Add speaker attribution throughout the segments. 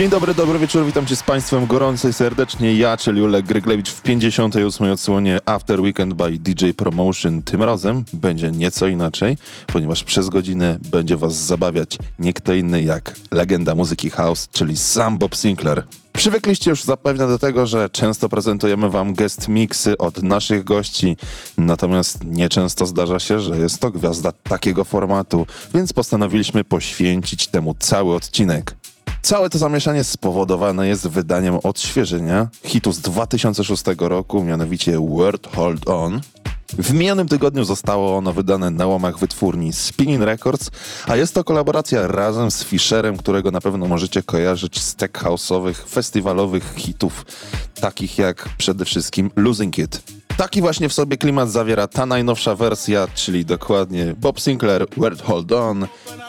Speaker 1: Dzień dobry, dobry wieczór, witam cię z Państwem gorąco i serdecznie. Ja, czyli Ulek Gryglewicz w 58. odsłonie After Weekend by DJ Promotion. Tym razem będzie nieco inaczej, ponieważ przez godzinę będzie Was zabawiać nie kto inny jak legenda muzyki house, czyli sam Bob Sinclair. Przywykliście już zapewne do tego, że często prezentujemy Wam guest mixy od naszych gości, natomiast nieczęsto zdarza się, że jest to gwiazda takiego formatu, więc postanowiliśmy poświęcić temu cały odcinek. Całe to zamieszanie spowodowane jest wydaniem odświeżenia hitu z 2006 roku, mianowicie Word Hold On. W minionym tygodniu zostało ono wydane na łamach wytwórni Spinning Records, a jest to kolaboracja razem z Fisherem, którego na pewno możecie kojarzyć z tech house'owych, festiwalowych hitów, takich jak przede wszystkim Losing It. Taki właśnie w sobie klimat zawiera ta najnowsza wersja, czyli dokładnie Bob Sinclair, Word Hold On,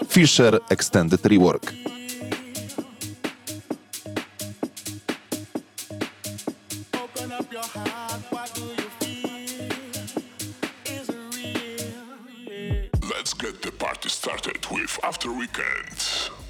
Speaker 1: Fisher Extended Rework.
Speaker 2: Started with After Weekend.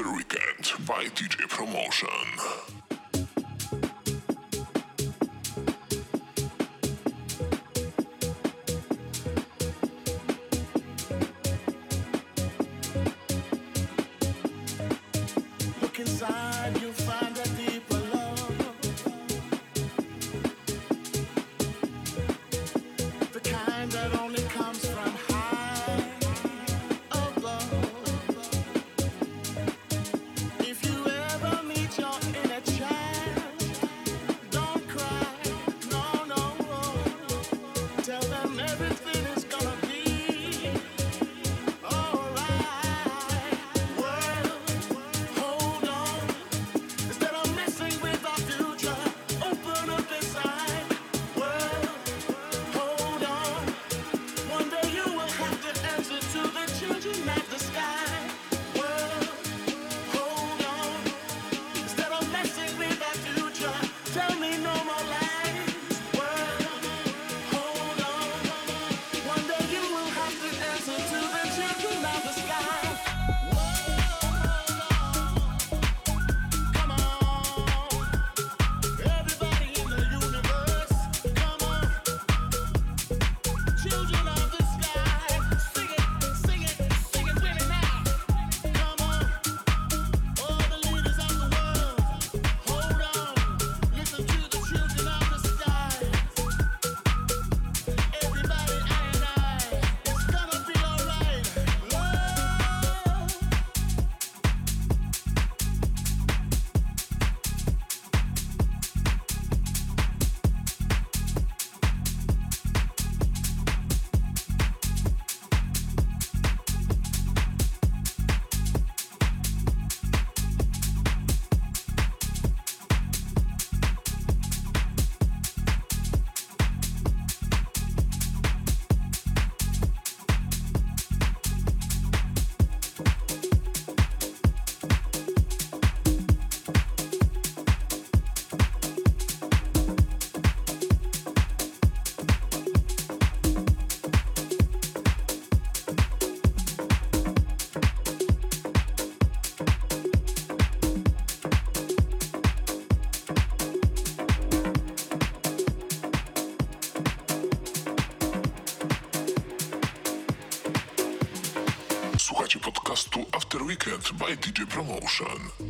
Speaker 2: After Weekend by DJ Promotion.
Speaker 3: Productions by DJ Promotion.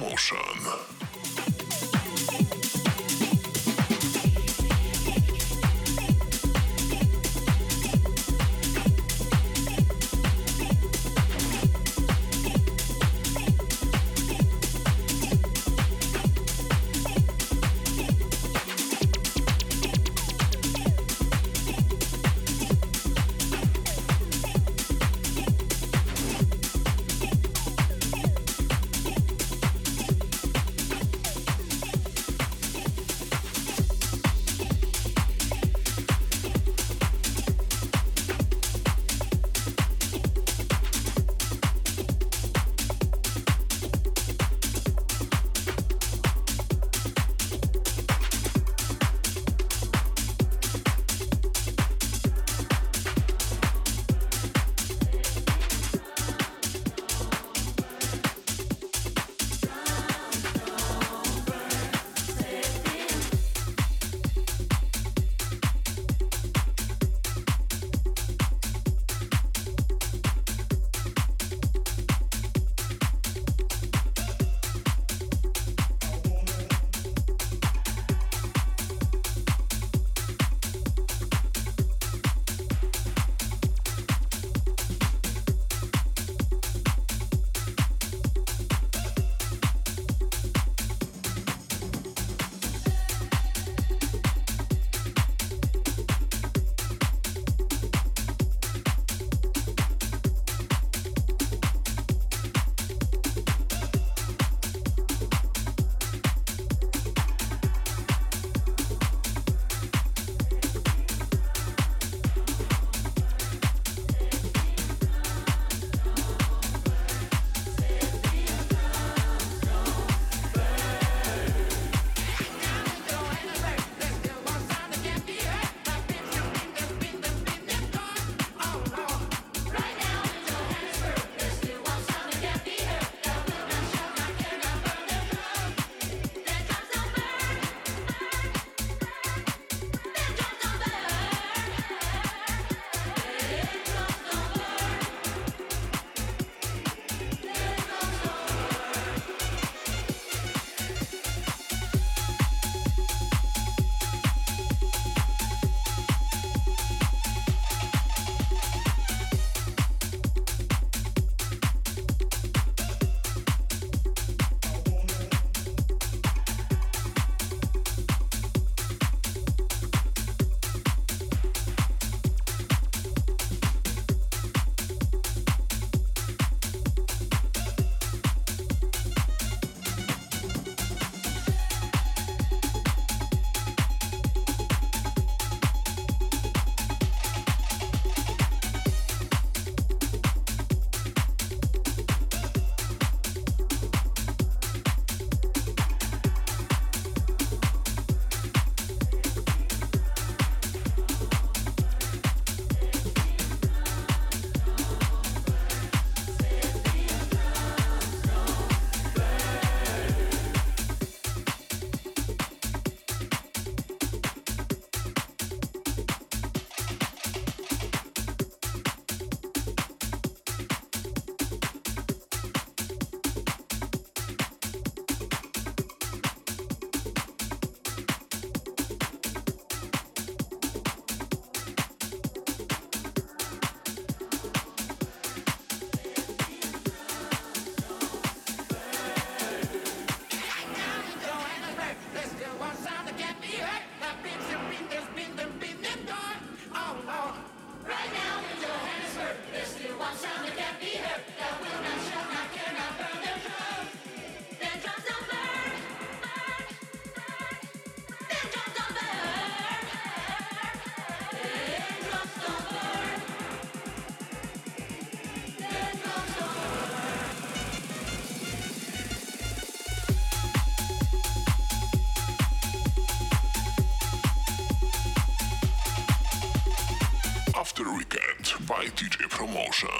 Speaker 4: DJ DJ Promotion.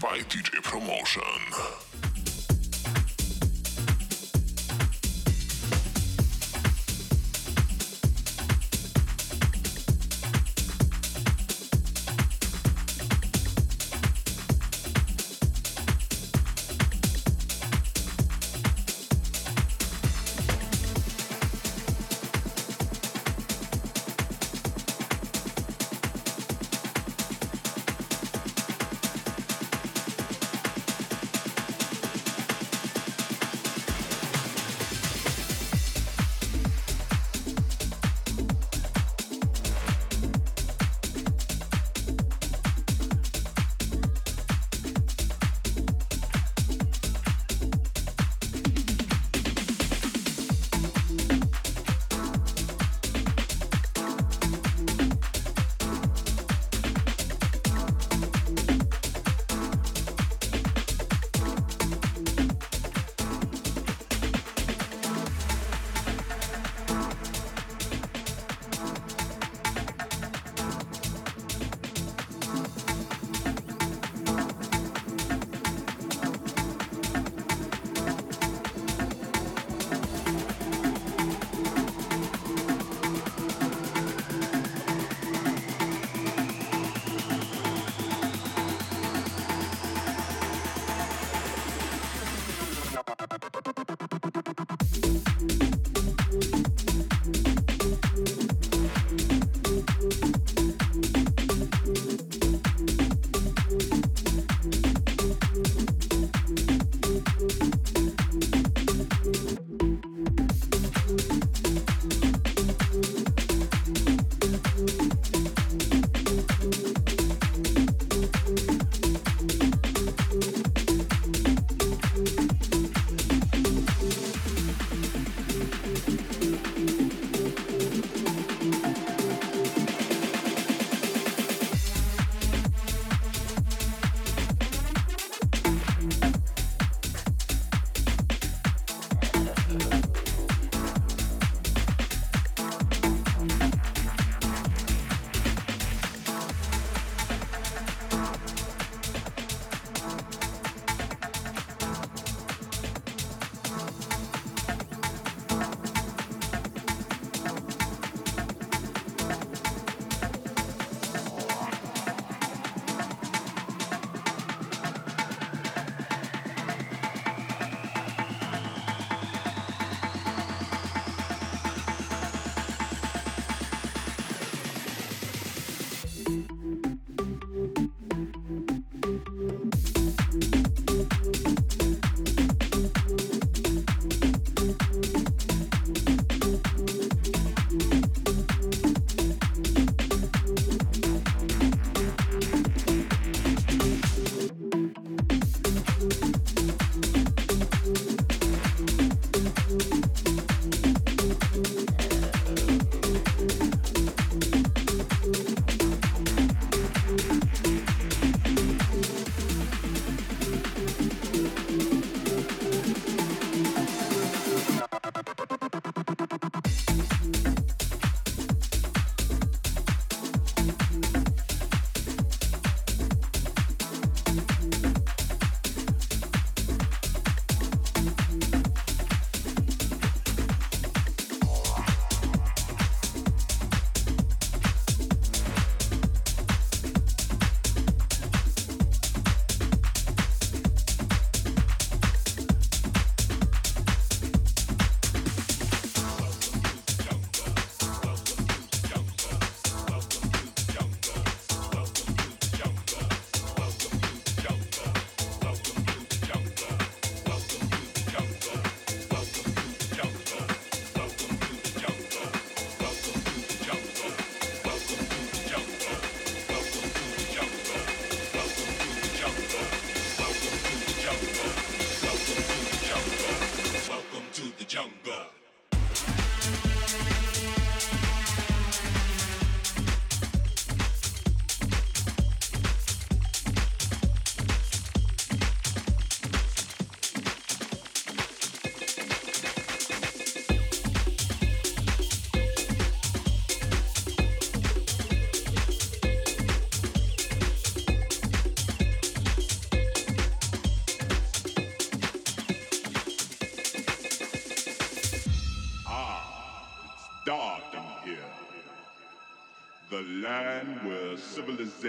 Speaker 3: By DJ Promotion.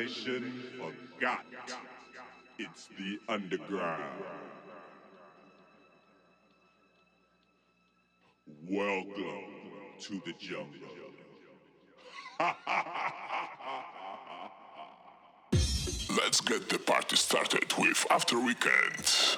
Speaker 5: Forgot. It's the underground. Welcome to the jungle.
Speaker 3: Let's get the party started with After Weekend.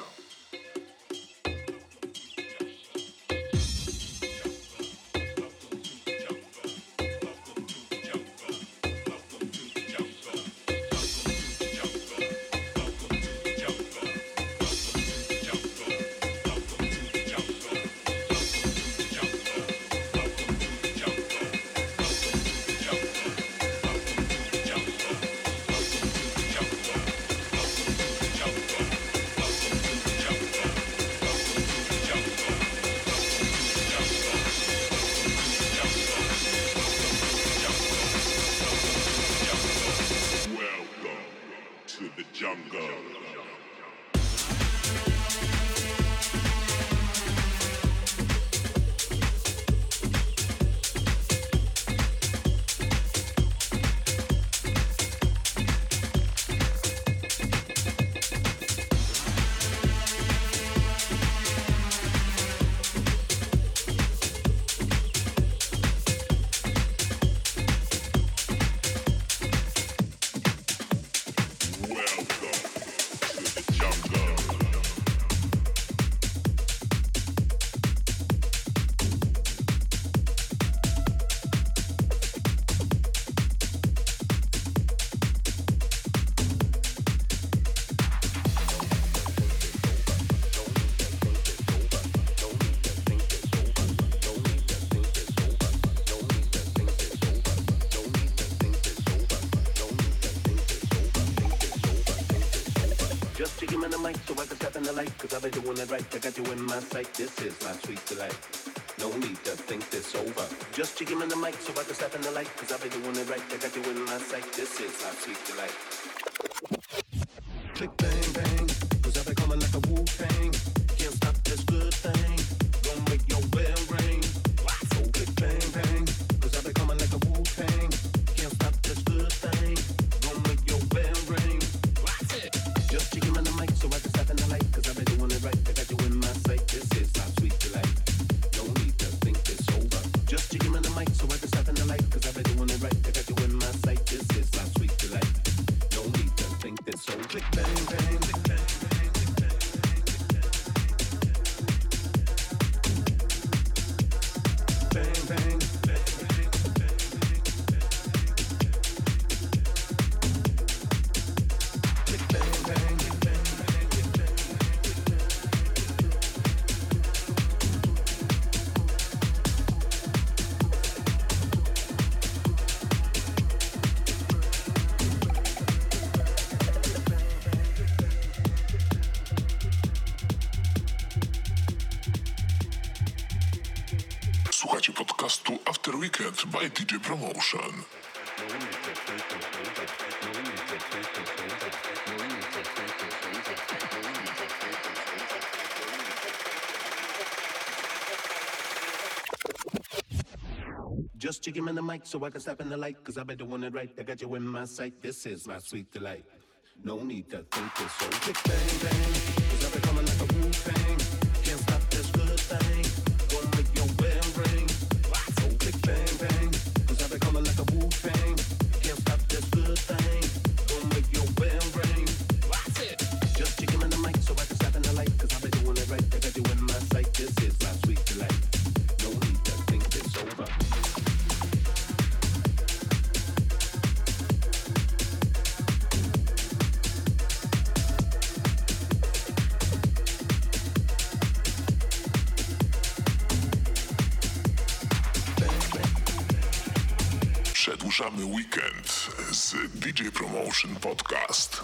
Speaker 6: This is my sweet delight. No need to think this over. Just to give me the mic so I can step in the light. Cause I've been doing it right. I got you in my sight. This is my sweet delight. Click bang bang. Cause I've been coming like a Wu
Speaker 3: Promotion.
Speaker 6: Just give me the mic so I can step in the light. Cause I've been doing it right. I got you in my sight. This is my sweet delight. No need to think this so click bang bang. Cause I've been coming like a Wu Tang.
Speaker 3: Przedłużamy weekend z DJ Promotion Podcast.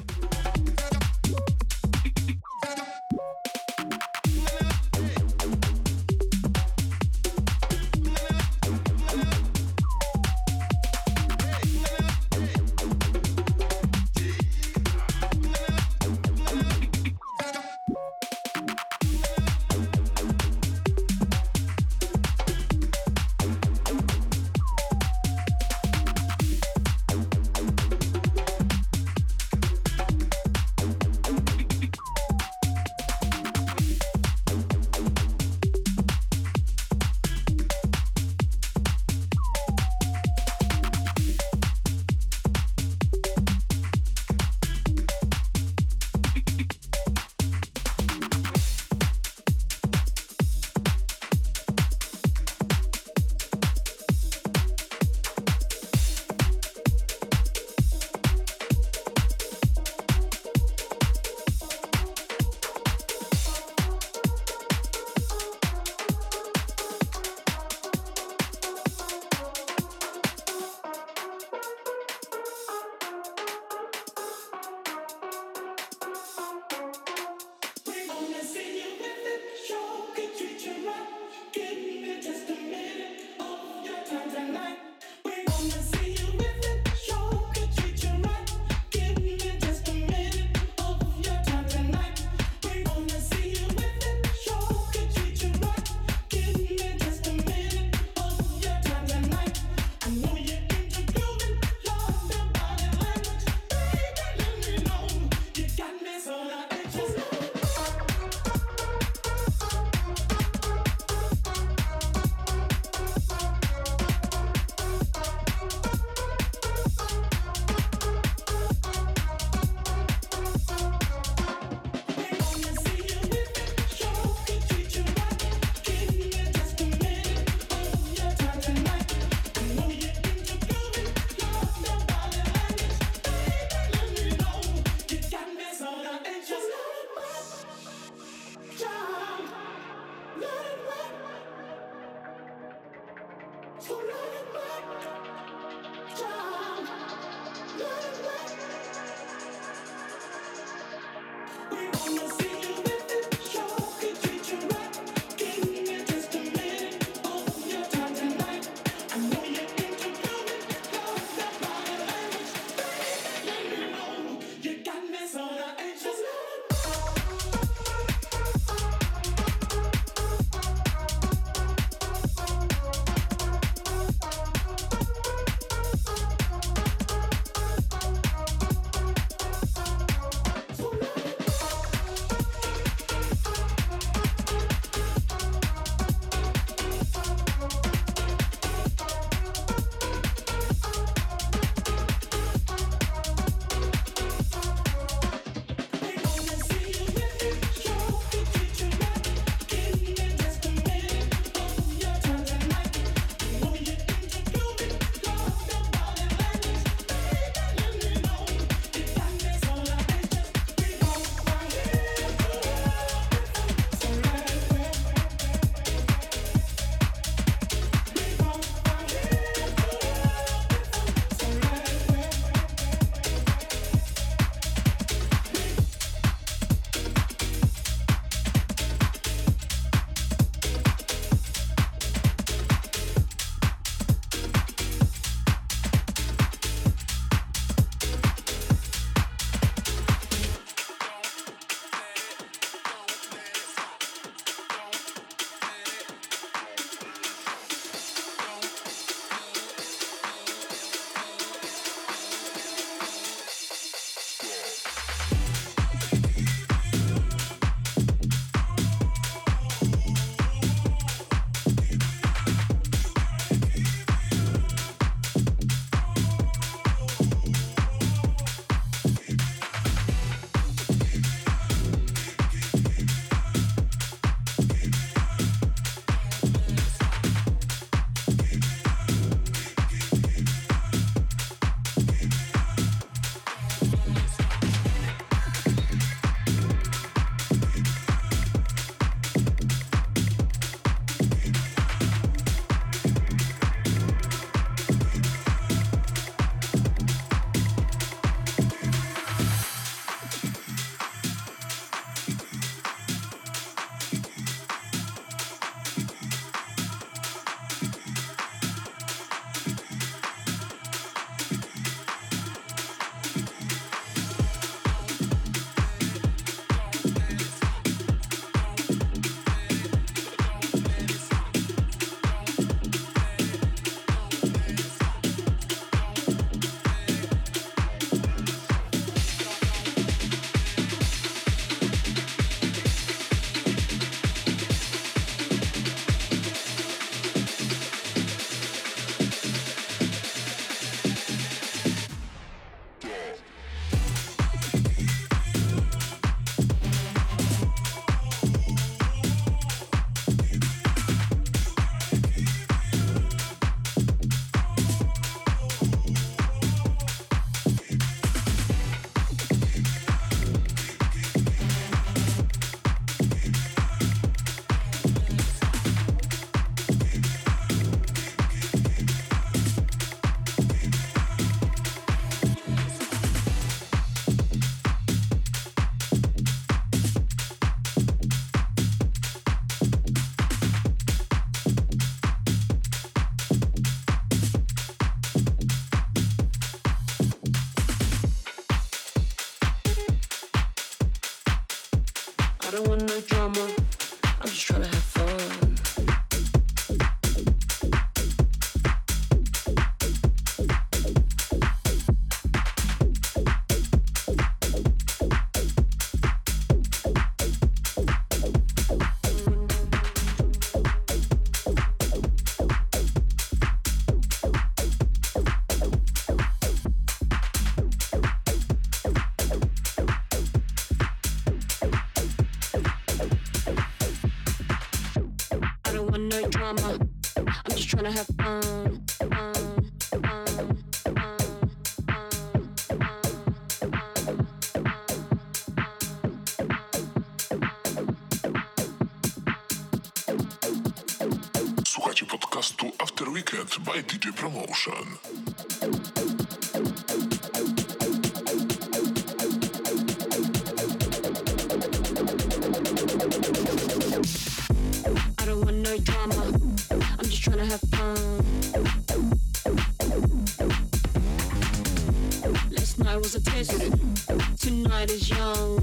Speaker 7: was a test. Tonight is young.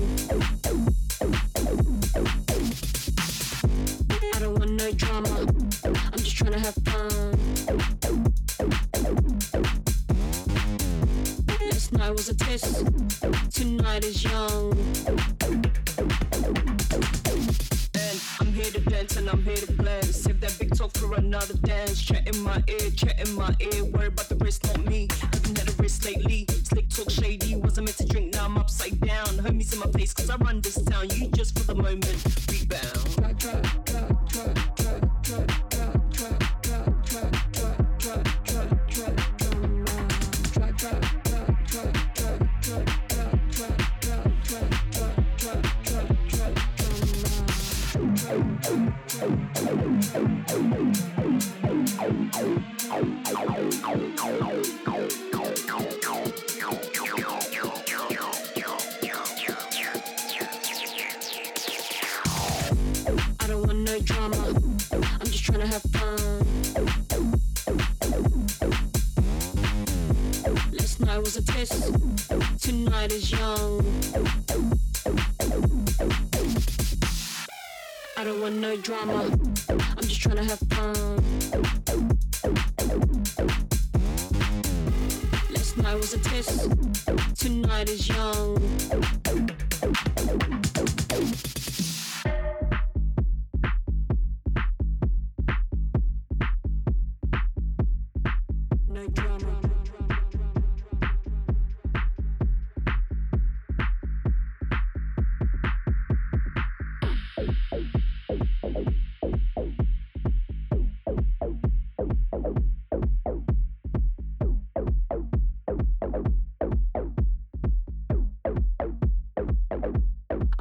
Speaker 7: I don't want no drama. I'm just trying to have fun. Last night was a test. Tonight is young.
Speaker 8: And I'm here to dance and I'm here to play. Save that big talk for another dance. Chat in my ear, chat in my ear. Worry about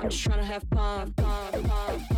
Speaker 8: Just
Speaker 7: trying to have fun, fun, fun, fun.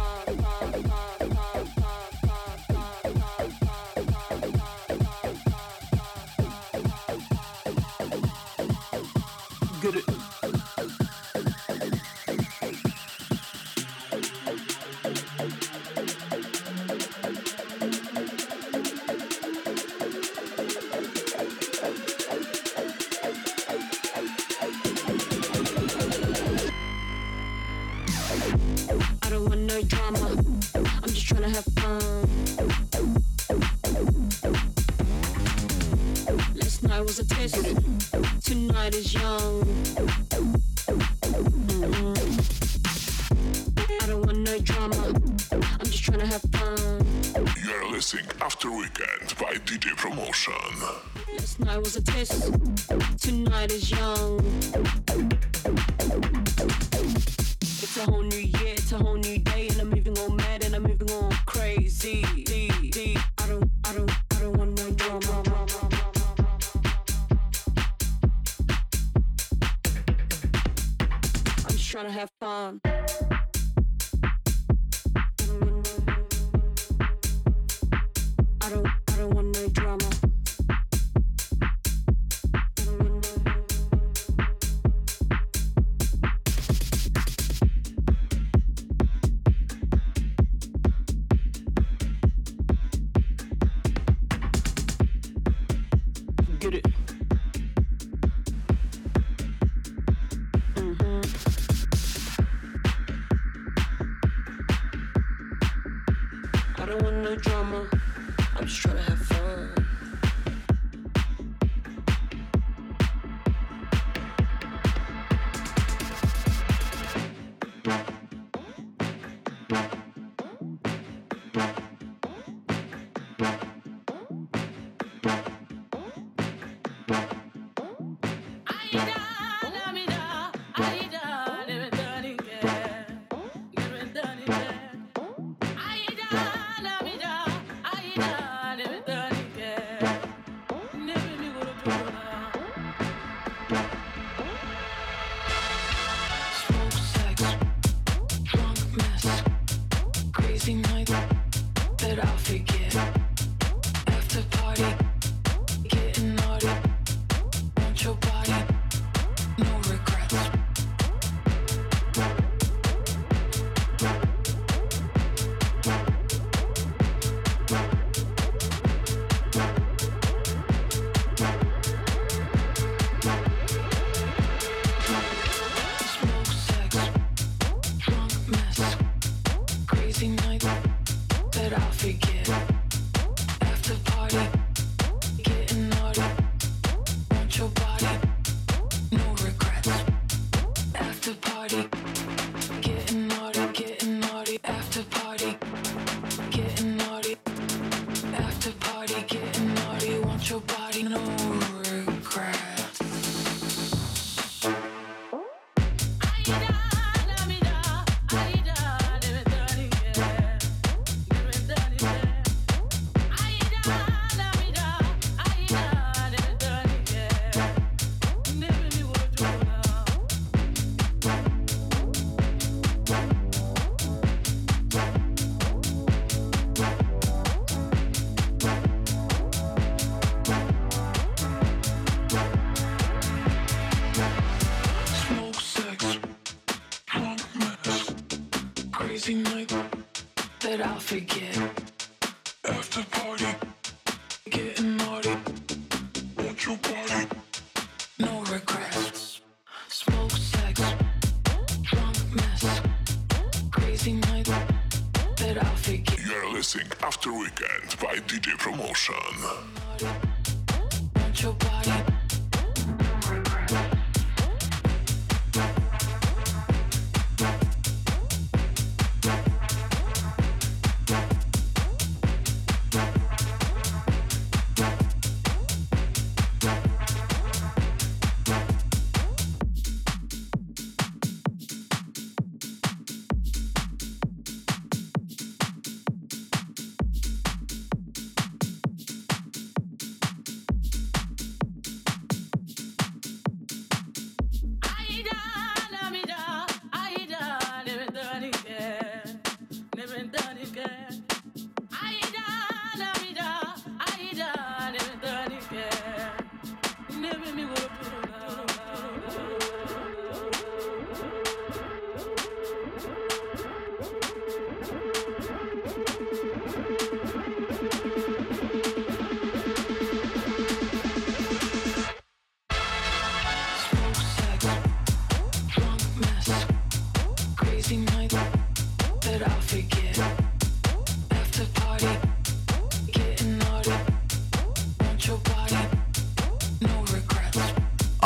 Speaker 8: get it.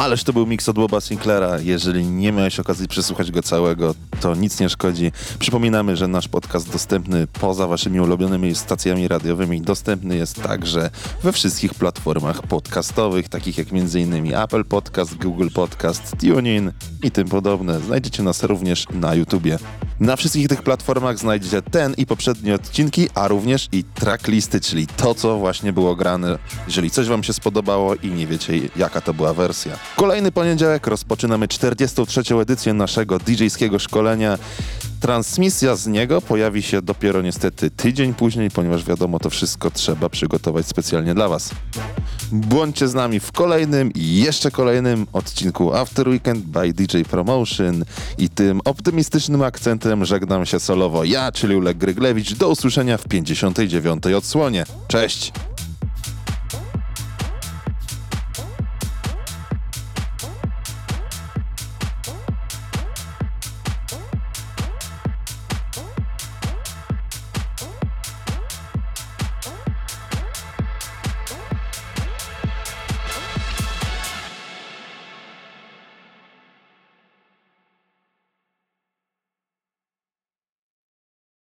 Speaker 1: Ależ to był mix od Boba Sinclaira. Jeżeli nie miałeś okazji przesłuchać go całego, to nic nie szkodzi. Przypominamy, że nasz podcast dostępny poza waszymi ulubionymi stacjami radiowymi dostępny jest także we wszystkich platformach podcastowych, takich jak m.in. Apple Podcast, Google Podcast, TuneIn i tym podobne. Znajdziecie nas również na YouTubie. Na wszystkich tych platformach znajdziecie ten i poprzednie odcinki, a również i tracklisty, czyli to, co właśnie było grane. Jeżeli coś wam się spodobało i nie wiecie, jaka to była wersja. Kolejny poniedziałek rozpoczynamy 43. edycję naszego DJ-skiego szkolenia. Transmisja z niego pojawi się dopiero niestety tydzień później, ponieważ wiadomo, to wszystko trzeba przygotować specjalnie dla was. Bądźcie z nami w kolejnym i jeszcze kolejnym odcinku After Weekend by DJ Promotion i tym optymistycznym akcentem żegnam się solowo ja, czyli Ulek Gryglewicz. Do usłyszenia w 59. odsłonie. Cześć!